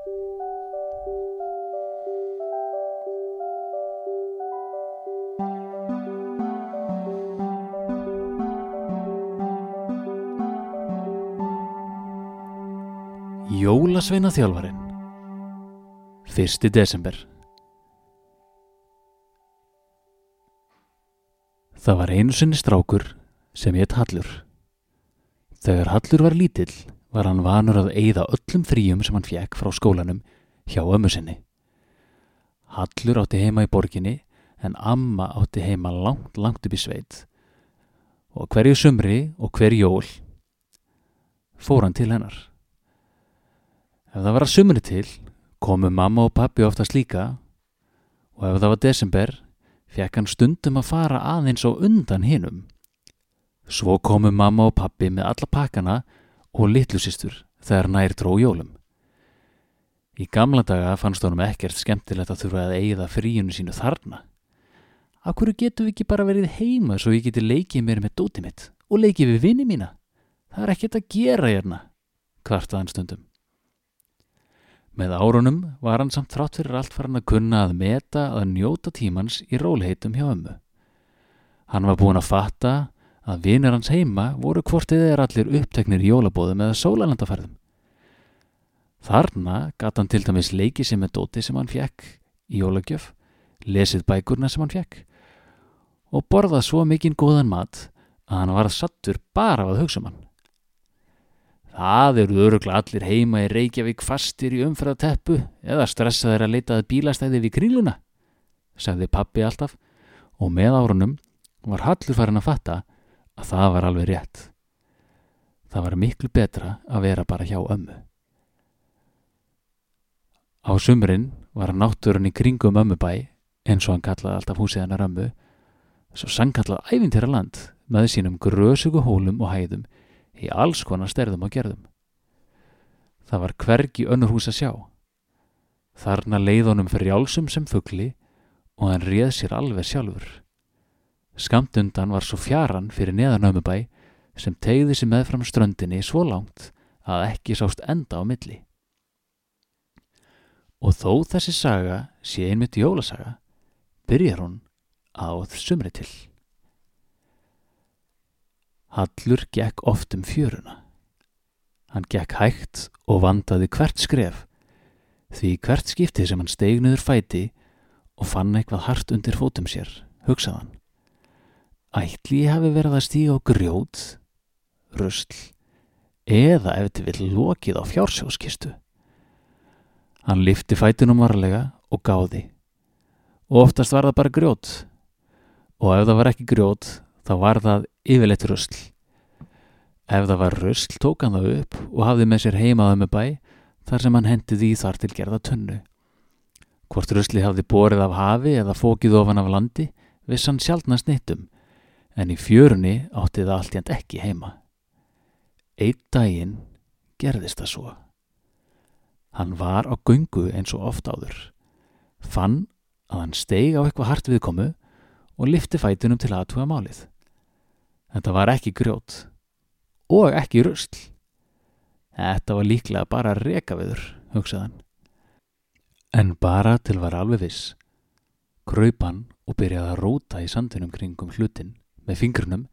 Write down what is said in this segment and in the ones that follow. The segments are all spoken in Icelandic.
Jólasveina þjálfarin 1. desember Það var einu sinni strákur sem hétt Hallur. Þegar Hallur var lítill var hann vanur að eigða öllum fríum sem hann fekk frá skólanum hjá ömmu sinni. Hallur átti heima í borginni en amma átti heima langt, langt upp í sveit. Og hverju sumri og hverju jól fór hann til hennar. Ef það var að sumri til, komu mamma og pappi oftast líka og ef það var desember, fekk hann stundum að fara aðeins á undan hinnum. Svo komu mamma og pappi með alla pakkana og litlusistur þegar nær dró jólum. Í gamla daga fannst honum ekkert skemmtilegt að þurfa að eigða fríinu sínu þarna. Akkur getum við ekki bara verið heima svo ég geti leikið mér með dóti mitt og leikið við vini mína? Það er ekkert að gera hérna, kvartaðan stundum. Með árunum var hann samt þrátt fyrir allt farin að kunna að meta að njóta tímans í rólheitum hjá ömmu. Hann var búin að fatta að vinir hans heima voru hvortið er allir uppteknir í jólabóðum eða sólalandaferðum. Þarna gata hann til dæmis leikið sem með dóti sem hann fekk í jólagjöf, lesið bækurna sem hann fekk og borðað svo mikinn góðan mat að hann var sattur bara að hugsa um hann. Það eru öruglega allir heima í Reykjavík fastir í umfraðteppu eða stressaðir að leitaði bílastæði við kríluna, sagði pappi alltaf og með árunum var Hallur farin að fatta að það var alveg rétt. Það var miklu betra að vera bara hjá ömmu. Á sumrin var náttúrun í kringum ömmubæ eins og hann kallaði alltaf húsið hennar ömmu, svo sannkallað ævintýra land með sínum grösugu hólum og hæðum í alls konar sterðum og gerðum. Það var hvergi önnur hús að sjá. Þarna leið honum fyrir jálsum sem fuggli og hann réð sér alveg sjálfur. Skamt undan var svo fjaran fyrir neðan ömubæ sem tegði sér meðfram ströndinni svo langt að ekki sást enda á milli. Og þó þessi saga sé einmitt jólasaga, byrjar hún áð sumri til. Hallur gekk oft um fjöruna. Hann gekk hægt og vandaði hvert skref, því hvert skipti sem hann steig niður fæti og fann eitthvað hart undir fótum sér, hugsaðan. Ætli ég hafi verið að stíga á grjót, rusl, eða ef þið vil lokið á fjársjóskistu. Hann lifti fætinum varlega og gáði, og oftast var það bara grjót, og ef það var ekki grjót, þá var það yfirleitt rusl. Ef það var rusl tók hann það upp og hafði með sér heimaða með bæ þar sem hann hendið í þar til gerða tunnu. Hvort rusli hafði borið af hafi eða fókið ofan af landi viss hann sjálfna snittum en í fjörunni átti það allt jænt ekki heima. Eitt daginn gerðist það svo. Hann var á gungu eins og oft áður. Fann að hann steig á eitthvað hart viðkomu og lifti fætunum til aðtuga málið. Þetta var ekki grjót og ekki rusl. Þetta var líklega bara rekaviður, hugsaðan. En bara til var alveg viss. Kraupan og byrjaði að róta í sandinum kringum hlutin með fingrunum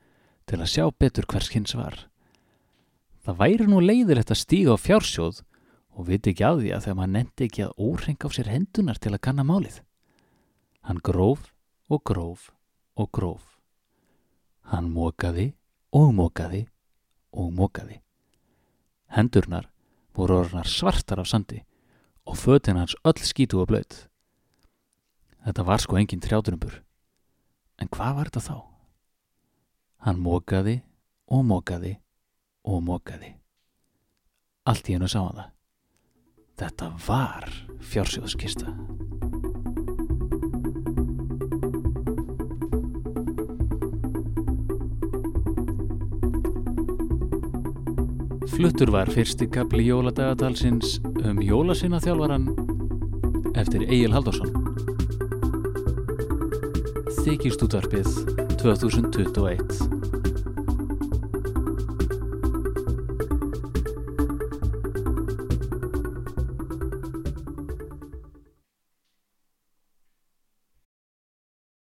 til að sjá betur hvers hins var. Það væri nú leiðilegt að stíga á fjársjóð og viti ekki að því að þegar maður nefndi ekki að óhreng á sér hendunar til að kanna málið. Hann gróf og gróf og gróf. Hann mókaði og mókaði og mókaði. Hendurnar voru orðnar svartar af sandi og fötin hans öll skítu og blöyt. Þetta var sko engin trjáturumbur. En hvað var þetta þá? Hann mókaði og mókaði og mókaði. Allt í hennu sá hann það. Þetta var fjársjóðskista. Fluttur var fyrsti kapli jóladagatalsins um jólasina þjálfaran eftir Egil Haldarsson. Þykist útvarpið 2021